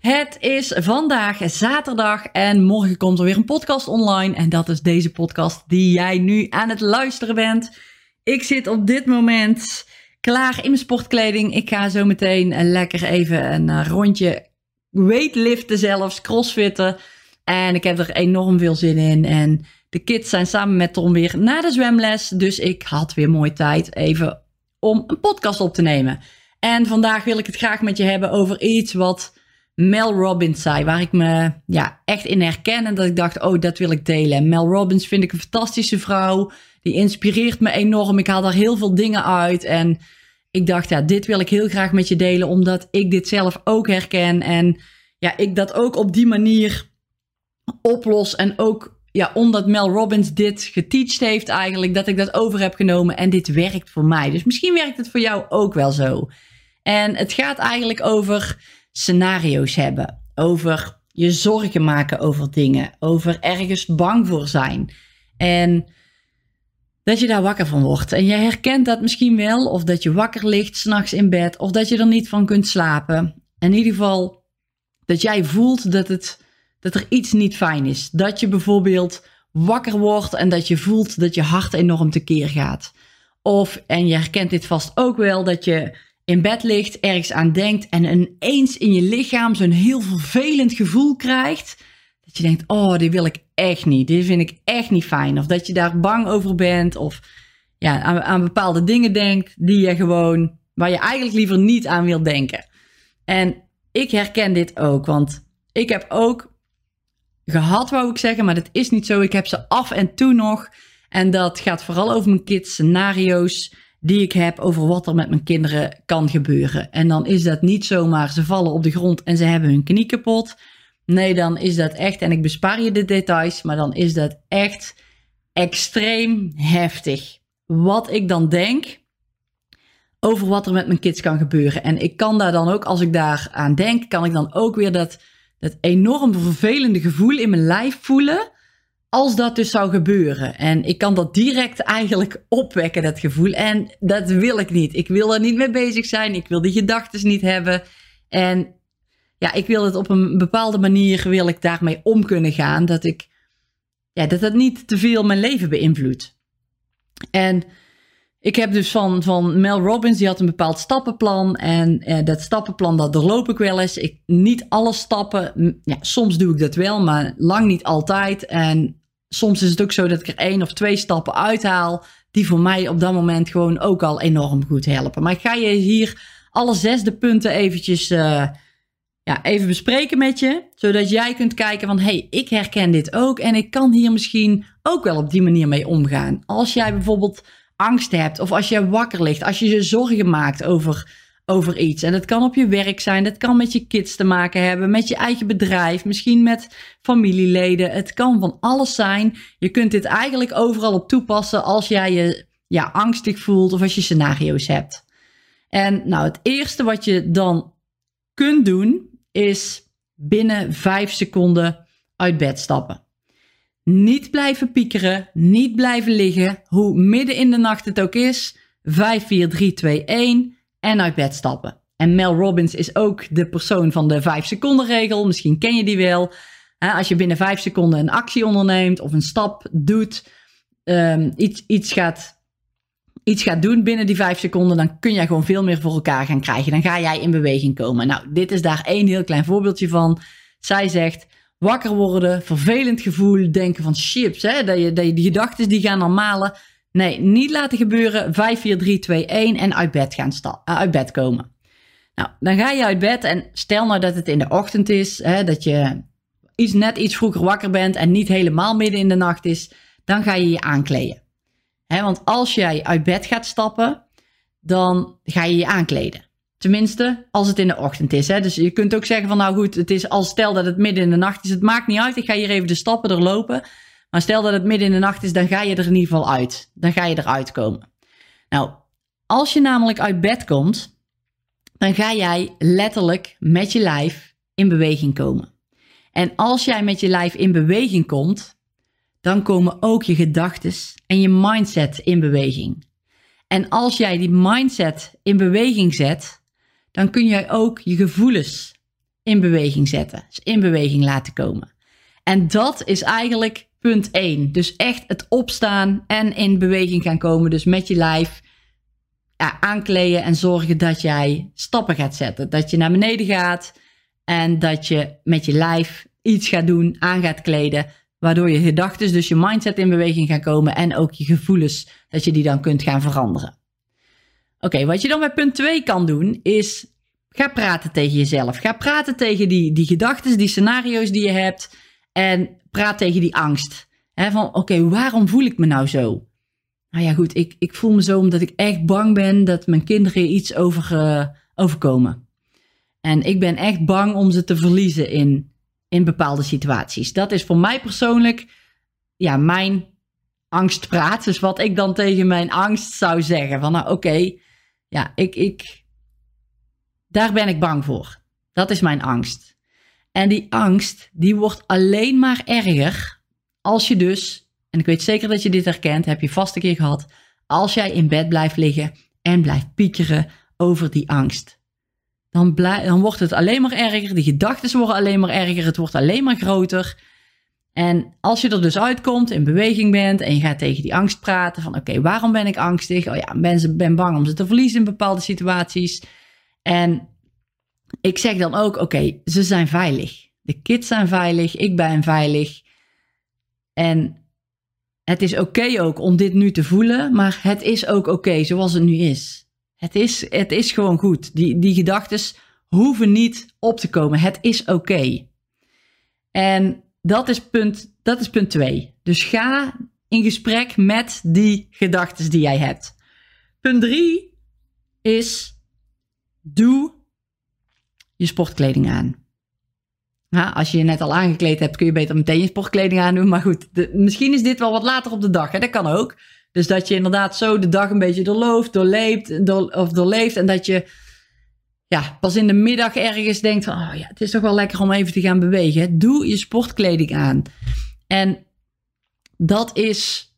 Het is vandaag zaterdag en morgen komt er weer een podcast online. En dat is deze podcast die jij nu aan het luisteren bent. Ik zit op dit moment klaar in mijn sportkleding. Ik ga zo meteen lekker even een eh, rondje weightliften zelfs, crossfitten. En ik heb er enorm veel zin in. En de kids zijn samen met Tom weer naar de zwemles. Dus ik had weer mooi tijd even om een podcast op te nemen. En vandaag wil ik het graag met je hebben over iets wat Mel Robbins zei, waar ik me ja, echt in herken en dat ik dacht, oh, dat wil ik delen. Mel Robbins vind ik een fantastische vrouw, die inspireert me enorm. Ik haal daar heel veel dingen uit en ik dacht, ja, dit wil ik heel graag met je delen, omdat ik dit zelf ook herken en ja, ik dat ook op die manier oplos en ook ja, omdat Mel Robbins dit geteacht heeft eigenlijk, dat ik dat over heb genomen en dit werkt voor mij. Dus misschien werkt het voor jou ook wel zo. En het gaat eigenlijk over scenario's hebben, over je zorgen maken over dingen, over ergens bang voor zijn. En dat je daar wakker van wordt. En je herkent dat misschien wel, of dat je wakker ligt s'nachts in bed, of dat je er niet van kunt slapen. In ieder geval dat jij voelt dat, het, dat er iets niet fijn is. Dat je bijvoorbeeld wakker wordt en dat je voelt dat je hart enorm tekeer gaat. Of, en je herkent dit vast ook wel, dat je in bed ligt, ergens aan denkt en ineens in je lichaam zo'n heel vervelend gevoel krijgt. Dat je denkt, oh, dit wil ik echt niet. Dit vind ik echt niet fijn. Of dat je daar bang over bent. Of ja, aan, aan bepaalde dingen denkt die je gewoon, waar je eigenlijk liever niet aan wil denken. En ik herken dit ook, want ik heb ook gehad, wou ik zeggen, maar dat is niet zo. Ik heb ze af en toe nog. En dat gaat vooral over mijn kids scenario's die ik heb over wat er met mijn kinderen kan gebeuren. En dan is dat niet zomaar ze vallen op de grond en ze hebben hun knie kapot. Nee, dan is dat echt, en ik bespaar je de details, maar dan is dat echt extreem heftig. Wat ik dan denk over wat er met mijn kids kan gebeuren. En ik kan daar dan ook, als ik daar aan denk, kan ik dan ook weer dat, dat enorm vervelende gevoel in mijn lijf voelen als dat dus zou gebeuren. En ik kan dat direct eigenlijk opwekken, dat gevoel. En dat wil ik niet. Ik wil er niet mee bezig zijn. Ik wil die gedachten niet hebben. En ja, ik wil het op een bepaalde manier, wil ik daarmee om kunnen gaan. Dat ik, ja, dat het niet te veel mijn leven beïnvloedt. En ik heb dus van, van Mel Robbins, die had een bepaald stappenplan. En eh, dat stappenplan, dat doorloop ik wel eens. Ik, niet alle stappen, ja, soms doe ik dat wel, maar lang niet altijd. En soms is het ook zo dat ik er één of twee stappen uithaal. Die voor mij op dat moment gewoon ook al enorm goed helpen. Maar ik ga je hier alle zesde punten eventjes uh, ja, even bespreken met je. Zodat jij kunt kijken van, hey, ik herken dit ook. En ik kan hier misschien ook wel op die manier mee omgaan. Als jij bijvoorbeeld angst hebt of als je wakker ligt. Als je je zorgen maakt over over iets. En dat kan op je werk zijn, dat kan met je kids te maken hebben, met je eigen bedrijf, misschien met familieleden. Het kan van alles zijn. Je kunt dit eigenlijk overal op toepassen als jij je ja, angstig voelt of als je scenario's hebt. En nou, het eerste wat je dan kunt doen is binnen vijf seconden uit bed stappen. Niet blijven piekeren, niet blijven liggen, hoe midden in de nacht het ook is. 5, 4, 3, 2, 1 en uit bed stappen. En Mel Robbins is ook de persoon van de 5 seconden regel. Misschien ken je die wel. Als je binnen 5 seconden een actie onderneemt of een stap doet, um, iets, iets, gaat, iets gaat doen binnen die 5 seconden, dan kun jij gewoon veel meer voor elkaar gaan krijgen. Dan ga jij in beweging komen. Nou, dit is daar één heel klein voorbeeldje van. Zij zegt, wakker worden, vervelend gevoel, denken van chips, hè, dat, je, dat je die gedachten die gaan dan malen. Nee, niet laten gebeuren. 5, 4, 3, 2, 1 en uit bed gaan uh, uit bed komen. Nou, dan ga je uit bed en stel nou dat het in de ochtend is, hè, dat je iets, net iets vroeger wakker bent en niet helemaal midden in de nacht is, dan ga je je aankleden. Hè, want als jij uit bed gaat stappen, dan ga je je aankleden. Tenminste, als het in de ochtend is. Hè? Dus je kunt ook zeggen van nou goed, het is als stel dat het midden in de nacht is. Het maakt niet uit, ik ga hier even de stappen doorlopen. Maar stel dat het midden in de nacht is, dan ga je er in ieder geval uit. Dan ga je eruit komen. Nou, als je namelijk uit bed komt, dan ga jij letterlijk met je lijf in beweging komen. En als jij met je lijf in beweging komt, dan komen ook je gedachten en je mindset in beweging. En als jij die mindset in beweging zet, dan kun jij ook je gevoelens in beweging zetten, dus in beweging laten komen. En dat is eigenlijk punt 1. Dus echt het opstaan en in beweging gaan komen, dus met je lijf ja, aankleden en zorgen dat jij stappen gaat zetten. Dat je naar beneden gaat en dat je met je lijf iets gaat doen, aan gaat kleden, waardoor je gedachten, dus je mindset in beweging gaan komen en ook je gevoelens, dat je die dan kunt gaan veranderen. Oké, wat je dan bij punt 2 kan doen, is ga praten tegen jezelf. Ga praten tegen die, die gedachten, die scenario's die je hebt en praat tegen die angst. Van oké, waarom voel ik me nou zo? Nou ja, goed, ik, ik voel me zo omdat ik echt bang ben dat mijn kinderen iets over, uh, overkomen. En ik ben echt bang om ze te verliezen in, in bepaalde situaties. Dat is voor mij persoonlijk ja, mijn angstpraat. Dus wat ik dan tegen mijn angst zou zeggen. Van nou oké, ja, ik, ik, daar ben ik bang voor. Dat is mijn angst. En die angst, die wordt alleen maar erger als je dus, en ik weet zeker dat je dit herkent, heb je vast een keer gehad, als jij in bed blijft liggen en blijft piekeren over die angst dan, dan wordt het alleen maar erger. De gedachten worden alleen maar erger. Het wordt alleen maar groter. En als je er dus uitkomt, in beweging bent en je gaat tegen die angst praten van oké, waarom ben ik angstig? Oh ja, ben, ben bang om ze te verliezen in bepaalde situaties. En ik zeg dan ook oké, ze zijn veilig. De kids zijn veilig, ik ben veilig. En het is oké ook om dit nu te voelen, maar het is ook oké zoals het nu is. Het is, het is gewoon goed. Die, die gedachten hoeven niet op te komen. Het is oké. En dat is, punt, dat is punt twee. Dus ga in gesprek met die gedachten die jij hebt. Punt drie is: doe je sportkleding aan. als je je net al aangekleed hebt, kun je beter meteen je sportkleding aandoen. Maar goed, misschien is dit wel wat later op de dag. Hè? Dat kan ook. Dus dat je inderdaad zo de dag een beetje doorlooft, doorleeft, door, of doorleeft. En dat je ja, pas in de middag ergens denkt van, oh ja, het is toch wel lekker om even te gaan bewegen. Doe je sportkleding aan. En dat is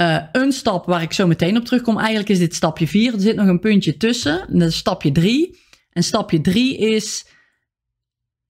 uh, een stap waar ik zo meteen op terugkom. Eigenlijk is dit stapje 4. Er zit nog een puntje tussen. Dat is stapje 3. En stapje 3 is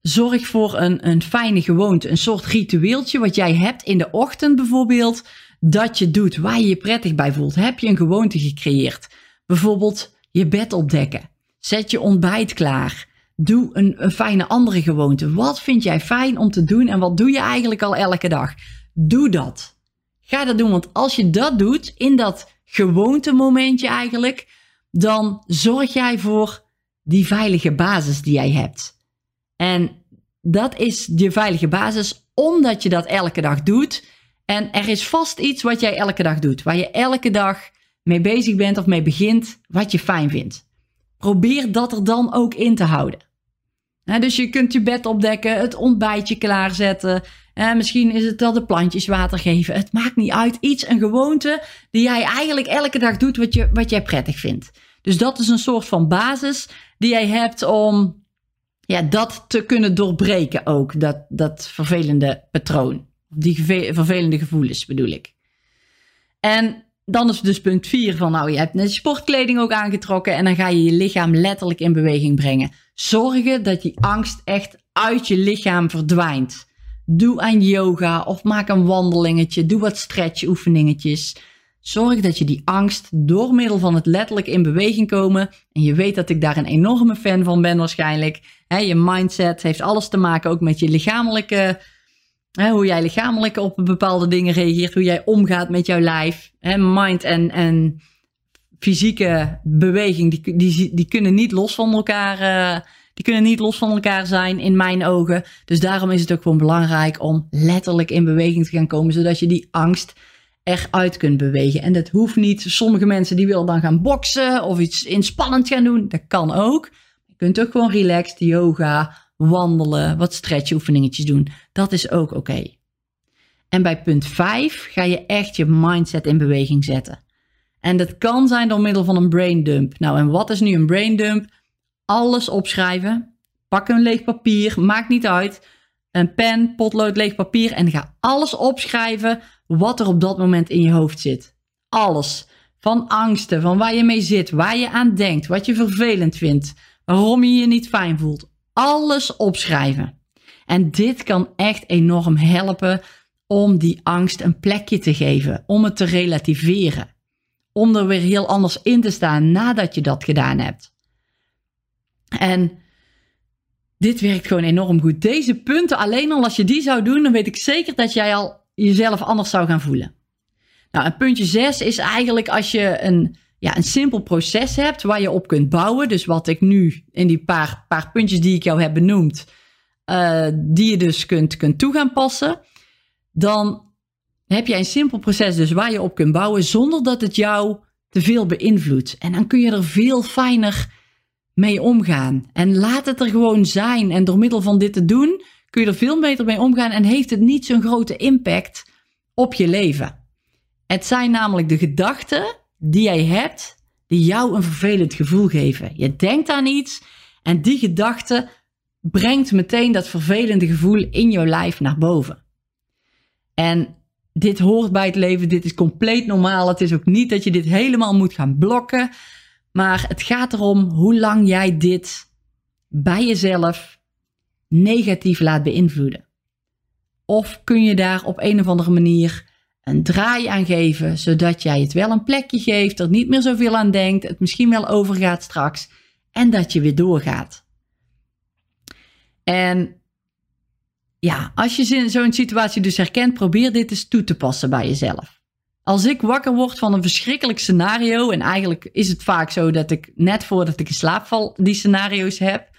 zorg voor een, een fijne gewoonte. Een soort ritueeltje wat jij hebt in de ochtend bijvoorbeeld dat je doet, waar je je prettig bij voelt. Heb je een gewoonte gecreëerd? Bijvoorbeeld je bed opdekken. Zet je ontbijt klaar. Doe een, fijne andere gewoonte. Wat vind jij fijn om te doen en wat doe je eigenlijk al elke dag? Doe dat. Ga dat doen, want als je dat doet in dat gewoontemomentje eigenlijk, dan zorg jij voor die veilige basis die jij hebt. En dat is je veilige basis omdat je dat elke dag doet en er is vast iets wat jij elke dag doet, waar je elke dag mee bezig bent of mee begint, wat je fijn vindt. Probeer dat er dan ook in te houden. dus je kunt je bed opdekken, het ontbijtje klaarzetten. misschien is het wel de plantjes water geven. Het maakt niet uit. Iets, een gewoonte die jij eigenlijk elke dag doet wat, je, wat jij prettig vindt. Dus dat is een soort van basis die jij hebt om ja, dat te kunnen doorbreken ook. Dat, dat vervelende patroon. Die vervelende gevoelens bedoel ik. En dan is dus punt 4 van nou, je hebt net sportkleding ook aangetrokken en dan ga je je lichaam letterlijk in beweging brengen. Zorgen dat die angst echt uit je lichaam verdwijnt. Doe aan yoga of maak een wandelingetje, doe wat stretch oefeningetjes. Zorg dat je die angst door middel van het letterlijk in beweging komen. En je weet dat ik daar een enorme fan van ben waarschijnlijk. je mindset heeft alles te maken ook met je lichamelijke hoe jij lichamelijk op bepaalde dingen reageert, hoe jij omgaat met jouw lijf. Hè, mind en, en fysieke beweging, die, die, die kunnen niet los van elkaar. Uh, die kunnen niet los van elkaar zijn in mijn ogen. Dus daarom is het ook gewoon belangrijk om letterlijk in beweging te gaan komen, zodat je die angst eruit kunt bewegen. En dat hoeft niet. Sommige mensen die willen dan gaan boksen of iets inspannend gaan doen. Dat kan ook. Je kunt ook gewoon relaxed yoga, wandelen, wat stretchoefeningetjes doen. Dat is ook oké. En bij punt 5 ga je echt je mindset in beweging zetten. En dat kan zijn door middel van een brain dump. Nou, en wat is nu een brain dump? Alles opschrijven. Pak een leeg papier, maakt niet uit. Een pen, potlood, leeg papier en ga alles opschrijven wat er op dat moment in je hoofd zit. Alles. Van angsten, van waar je mee zit, waar je aan denkt, wat je vervelend vindt, waarom je je niet fijn voelt. Alles opschrijven. En dit kan echt enorm helpen om die angst een plekje te geven, om het te relativeren. Om er weer heel anders in te staan nadat je dat gedaan hebt. En dit werkt gewoon enorm goed. Deze punten, alleen al als je die zou doen, dan weet ik zeker dat jij al jezelf anders zou gaan voelen. Nou, en puntje 6 is eigenlijk als je een, ja, een simpel proces hebt waar je op kunt bouwen. Dus wat ik nu in die paar, paar puntjes die ik jou heb benoemd, uh, die je dus kunt, kunt toe gaan passen. Dan heb je een simpel proces dus waar je op kunt bouwen zonder dat het jou te veel beïnvloedt. En dan kun je er veel fijner mee omgaan. En laat het er gewoon zijn. En door middel van dit te doen kun je er veel beter mee omgaan en heeft het niet zo'n grote impact op je leven. Het zijn namelijk de gedachten die jij hebt, die jou een vervelend gevoel geven. Je denkt aan iets en die gedachte brengt meteen dat vervelende gevoel in jouw lijf naar boven. En dit hoort bij het leven, dit is compleet normaal. Het is ook niet dat je dit helemaal moet gaan blokken. Maar het gaat erom hoe lang jij dit bij jezelf negatief laat beïnvloeden. Of kun je daar op een of andere manier een draai aan geven, zodat jij het wel een plekje geeft, er niet meer zoveel aan denkt, het misschien wel overgaat straks en dat je weer doorgaat. En ja, als je zo'n situatie dus herkent, probeer dit eens toe te passen bij jezelf. Als ik wakker word van een verschrikkelijk scenario, en eigenlijk is het vaak zo dat ik net voordat ik in slaap val die scenario's heb,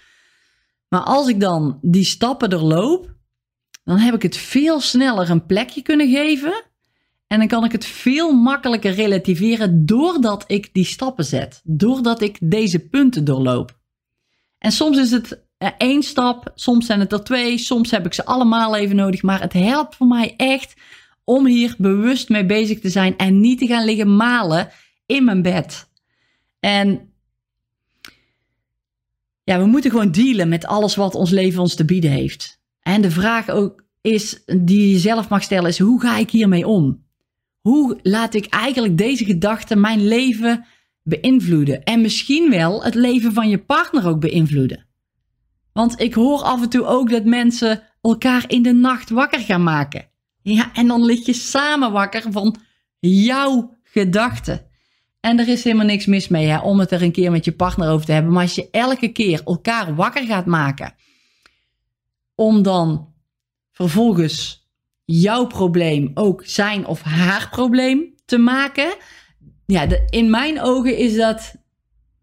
maar als ik dan die stappen doorloop, dan heb ik het veel sneller een plekje kunnen geven. En dan kan ik het veel makkelijker relativeren doordat ik die stappen zet. Doordat ik deze punten doorloop. En soms is het één stap, soms zijn het er twee, soms heb ik ze allemaal even nodig. Maar het helpt voor mij echt om hier bewust mee bezig te zijn en niet te gaan liggen malen in mijn bed. En ja, we moeten gewoon dealen met alles wat ons leven ons te bieden heeft. En de vraag ook is, die je zelf mag stellen, is hoe ga ik hiermee om? Hoe laat ik eigenlijk deze gedachten mijn leven beïnvloeden? En misschien wel het leven van je partner ook beïnvloeden. Want ik hoor af en toe ook dat mensen elkaar in de nacht wakker gaan maken. Ja, en dan lig je samen wakker van jouw gedachten. En er is helemaal niks mis mee hè, om het er een keer met je partner over te hebben. Maar als je elke keer elkaar wakker gaat maken, om dan vervolgens jouw probleem ook zijn of haar probleem te maken. Ja, in mijn ogen is dat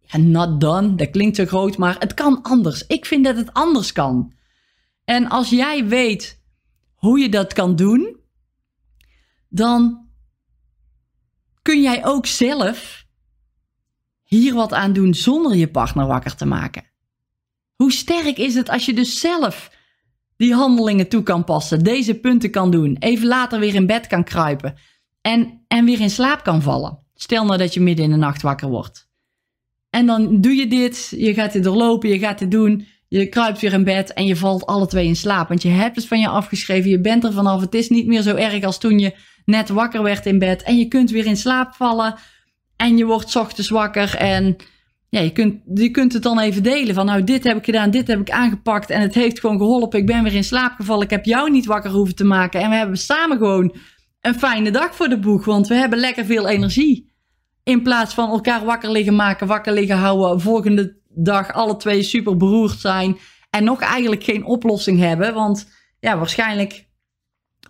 ja, not done. Dat klinkt zo groot, maar het kan anders. Ik vind dat het anders kan. En als jij weet hoe je dat kan doen, dan kun jij ook zelf hier wat aan doen zonder je partner wakker te maken. Hoe sterk is het als je dus zelf die handelingen toe kan passen, deze punten kan doen, even later weer in bed kan kruipen en, en weer in slaap kan vallen. Stel nou dat je midden in de nacht wakker wordt. En dan doe je dit, je gaat dit doorlopen, je gaat dit doen, je kruipt weer in bed en je valt alle twee in slaap. Want je hebt het van je afgeschreven, je bent er vanaf, het is niet meer zo erg als toen je net wakker werd in bed en je kunt weer in slaap vallen en je wordt ochtends wakker en ja, je kunt, je kunt het dan even delen van nou dit heb ik gedaan, dit heb ik aangepakt en het heeft gewoon geholpen. Ik ben weer in slaap gevallen, ik heb jou niet wakker hoeven te maken en we hebben samen gewoon een fijne dag voor de boeg, want we hebben lekker veel energie. In plaats van elkaar wakker liggen maken, wakker liggen houden, volgende dag alle twee super beroerd zijn en nog eigenlijk geen oplossing hebben, want ja, waarschijnlijk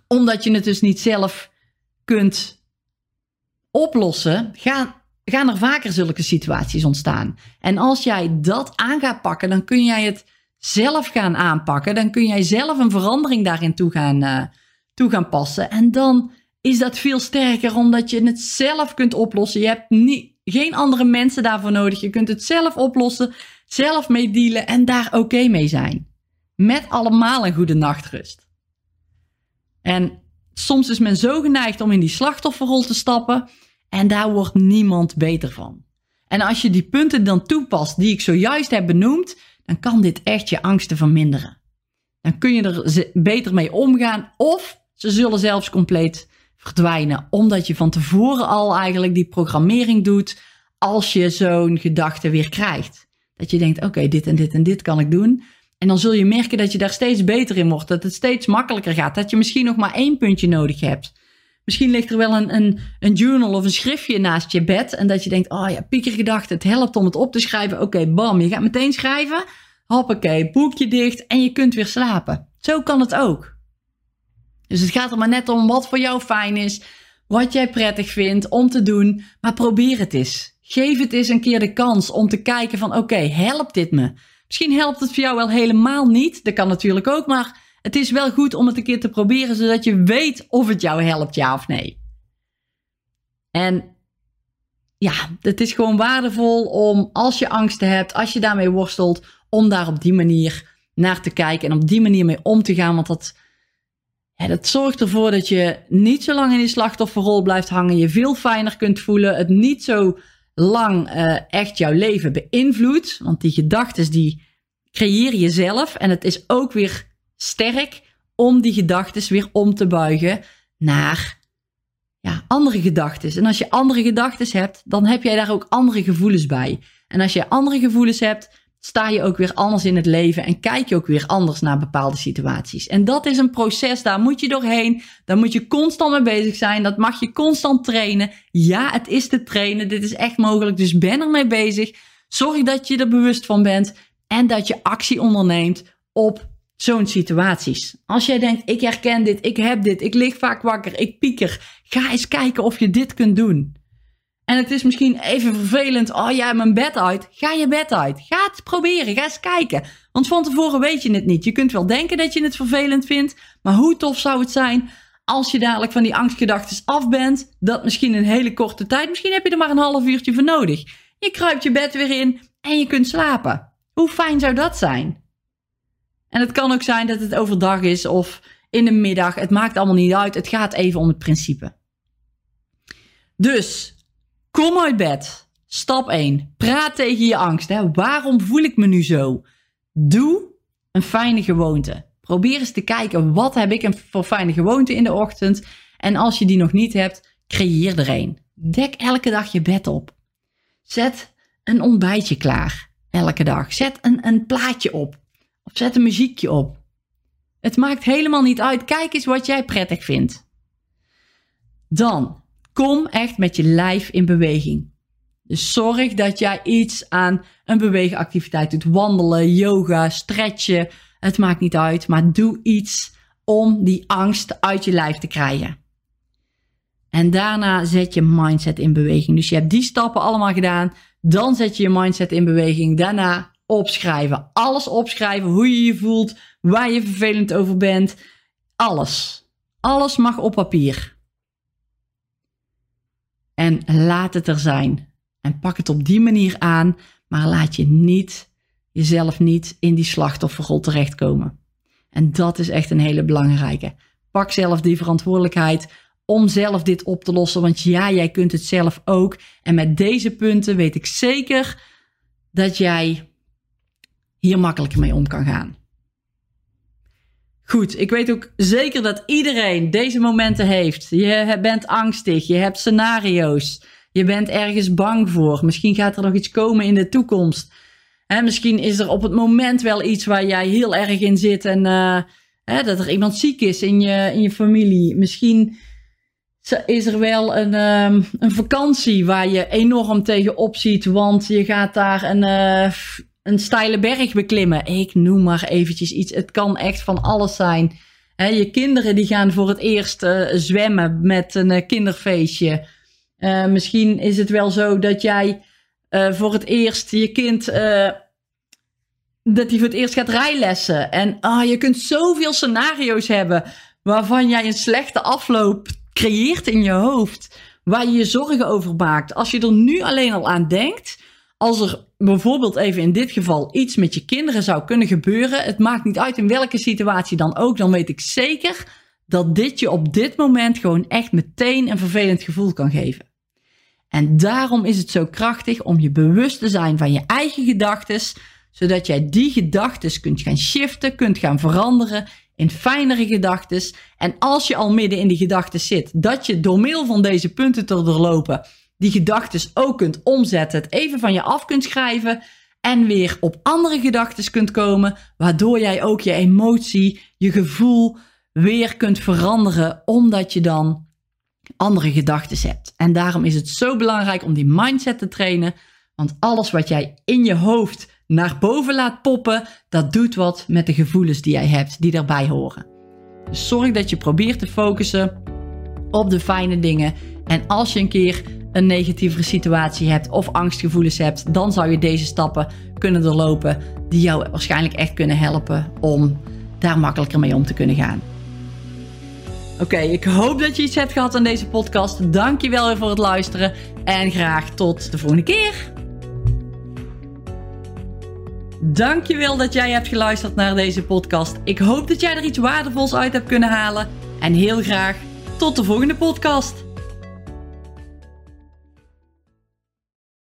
omdat je het dus niet zelf kunt oplossen, gaan, gaan er vaker zulke situaties ontstaan. En als jij dat aan gaat pakken, dan kun jij het zelf gaan aanpakken. Dan kun jij zelf een verandering daarin toe gaan, uh, toe gaan passen. En dan is dat veel sterker omdat je het zelf kunt oplossen. Je hebt niet, geen andere mensen daarvoor nodig. Je kunt het zelf oplossen, zelf mee dealen en daar oké mee zijn. Met allemaal een goede nachtrust. En soms is men zo geneigd om in die slachtofferrol te stappen en daar wordt niemand beter van. En als je die punten dan toepast die ik zojuist heb benoemd, dan kan dit echt je angsten verminderen. Dan kun je er beter mee omgaan of ze zullen zelfs compleet verdwijnen, omdat je van tevoren al eigenlijk die programmering doet als je zo'n gedachte weer krijgt. Dat je denkt, oké, dit en dit en dit kan ik doen. En dan zul je merken dat je daar steeds beter in wordt, dat het steeds makkelijker gaat, dat je misschien nog maar één puntje nodig hebt. Misschien ligt er wel een, een, een journal of een schriftje naast je bed en dat je denkt, oh ja, piekergedachte, het helpt om het op te schrijven. Oké, bam, je gaat meteen schrijven. Hoppakee, boekje dicht en je kunt weer slapen. Zo kan het ook. Dus het gaat er maar net om wat voor jou fijn is, wat jij prettig vindt om te doen, maar probeer het eens. Geef het eens een keer de kans om te kijken van oké, helpt dit me? Misschien helpt het voor jou wel helemaal niet, dat kan natuurlijk ook, maar het is wel goed om het een keer te proberen zodat je weet of het jou helpt, ja of nee. En ja, het is gewoon waardevol om als je angsten hebt, als je daarmee worstelt, om daar op die manier naar te kijken en op die manier mee om te gaan, want dat dat zorgt ervoor dat je niet zo lang in die slachtofferrol blijft hangen. Je veel fijner kunt voelen. Het niet zo lang uh, echt jouw leven beïnvloedt. Want die gedachten die creëer je zelf. En het is ook weer sterk om die gedachten weer om te buigen naar ja, andere gedachten. En als je andere gedachten hebt, dan heb jij daar ook andere gevoelens bij. En als je andere gevoelens hebt, sta je ook weer anders in het leven en kijk je ook weer anders naar bepaalde situaties. En dat is een proces, daar moet je doorheen. Daar moet je constant mee bezig zijn. Dat mag je constant trainen. Ja, het is te trainen. Dit is echt mogelijk. Dus ben er mee bezig. Zorg dat je er bewust van bent en dat je actie onderneemt op zo'n situaties. Als jij denkt, ik herken dit, ik heb dit, ik lig vaak wakker, ik pieker. Ga eens kijken of je dit kunt doen. En het is misschien even vervelend. Oh ja, mijn bed uit. Ga je bed uit. Ga het proberen. Ga eens kijken. Want van tevoren weet je het niet. Je kunt wel denken dat je het vervelend vindt. Maar hoe tof zou het zijn als je dadelijk van die angstgedachten af bent. Dat misschien een hele korte tijd. Misschien heb je er maar een half uurtje voor nodig. Je kruipt je bed weer in en je kunt slapen. Hoe fijn zou dat zijn? En het kan ook zijn dat het overdag is of in de middag. Het maakt allemaal niet uit. Het gaat even om het principe. Dus Kom uit bed. Stap 1. Praat tegen je angst. Hè. Waarom voel ik me nu zo? Doe een fijne gewoonte. Probeer eens te kijken, wat heb ik voor fijne gewoonte in de ochtend? En als je die nog niet hebt, creëer er een. Dek elke dag je bed op. Zet een ontbijtje klaar. Elke dag. Zet een, een plaatje op. Of zet een muziekje op. Het maakt helemaal niet uit. Kijk eens wat jij prettig vindt. Dan Kom echt met je lijf in beweging. Dus zorg dat jij iets aan een beweegactiviteit doet. Wandelen, yoga, stretchen. Het maakt niet uit, maar doe iets om die angst uit je lijf te krijgen. En daarna zet je mindset in beweging. Dus je hebt die stappen allemaal gedaan. Dan zet je je mindset in beweging. Daarna opschrijven. Alles opschrijven. Hoe je je voelt. Waar je vervelend over bent. Alles. Alles mag op papier. En laat het er zijn. En pak het op die manier aan, maar laat je niet, jezelf niet in die slachtofferrol terechtkomen. En dat is echt een hele belangrijke. Pak zelf die verantwoordelijkheid om zelf dit op te lossen. Want ja, jij kunt het zelf ook. En met deze punten weet ik zeker dat jij hier makkelijker mee om kan gaan. Goed, ik weet ook zeker dat iedereen deze momenten heeft. Je bent angstig, je hebt scenario's, je bent ergens bang voor. Misschien gaat er nog iets komen in de toekomst. Hè, misschien is er op het moment wel iets waar jij heel erg in zit en hè, dat er iemand ziek is in je, in je familie. Misschien is er wel een, um, een vakantie waar je enorm tegenop ziet, want je gaat daar een. Uh, een steile berg beklimmen. Ik noem maar eventjes iets. Het kan echt van alles zijn. je kinderen die gaan voor het eerst uh, zwemmen met een uh, kinderfeestje. Uh, misschien is het wel zo dat jij voor het eerst je kind. dat hij voor het eerst gaat rijlessen. En ah, je kunt zoveel scenario's hebben. waarvan jij een slechte afloop creëert in je hoofd. waar je je zorgen over maakt. Als je er nu alleen al aan denkt, als er bijvoorbeeld even in dit geval iets met je kinderen zou kunnen gebeuren, het maakt niet uit in welke situatie dan ook, dan weet ik zeker dat dit je op dit moment gewoon echt meteen een vervelend gevoel kan geven. En daarom is het zo krachtig om je bewust te zijn van je eigen gedachten, zodat jij die gedachten kunt gaan shiften, kunt gaan veranderen in fijnere gedachten. En als je al midden in die gedachten zit, dat je door middel van deze punten te doorlopen, die gedachten ook kunt omzetten, het even van je af kunt schrijven en weer op andere gedachten kunt komen, waardoor jij ook je emotie, je gevoel weer kunt veranderen, omdat je dan andere gedachten hebt. En daarom is het zo belangrijk om die mindset te trainen, want alles wat jij in je hoofd naar boven laat poppen, dat doet wat met de gevoelens die jij hebt, die daarbij horen. Dus zorg dat je probeert te focussen op de fijne dingen. En als je een keer een negatievere situatie hebt of angstgevoelens hebt, dan zou je deze stappen kunnen doorlopen die jou waarschijnlijk echt kunnen helpen om daar makkelijker mee om te kunnen gaan. Oké, ik hoop dat je iets hebt gehad aan deze podcast. Dankjewel weer voor het luisteren en graag tot de volgende keer. Dankjewel dat jij hebt geluisterd naar deze podcast. Ik hoop dat jij er iets waardevols uit hebt kunnen halen. En heel graag tot de volgende podcast.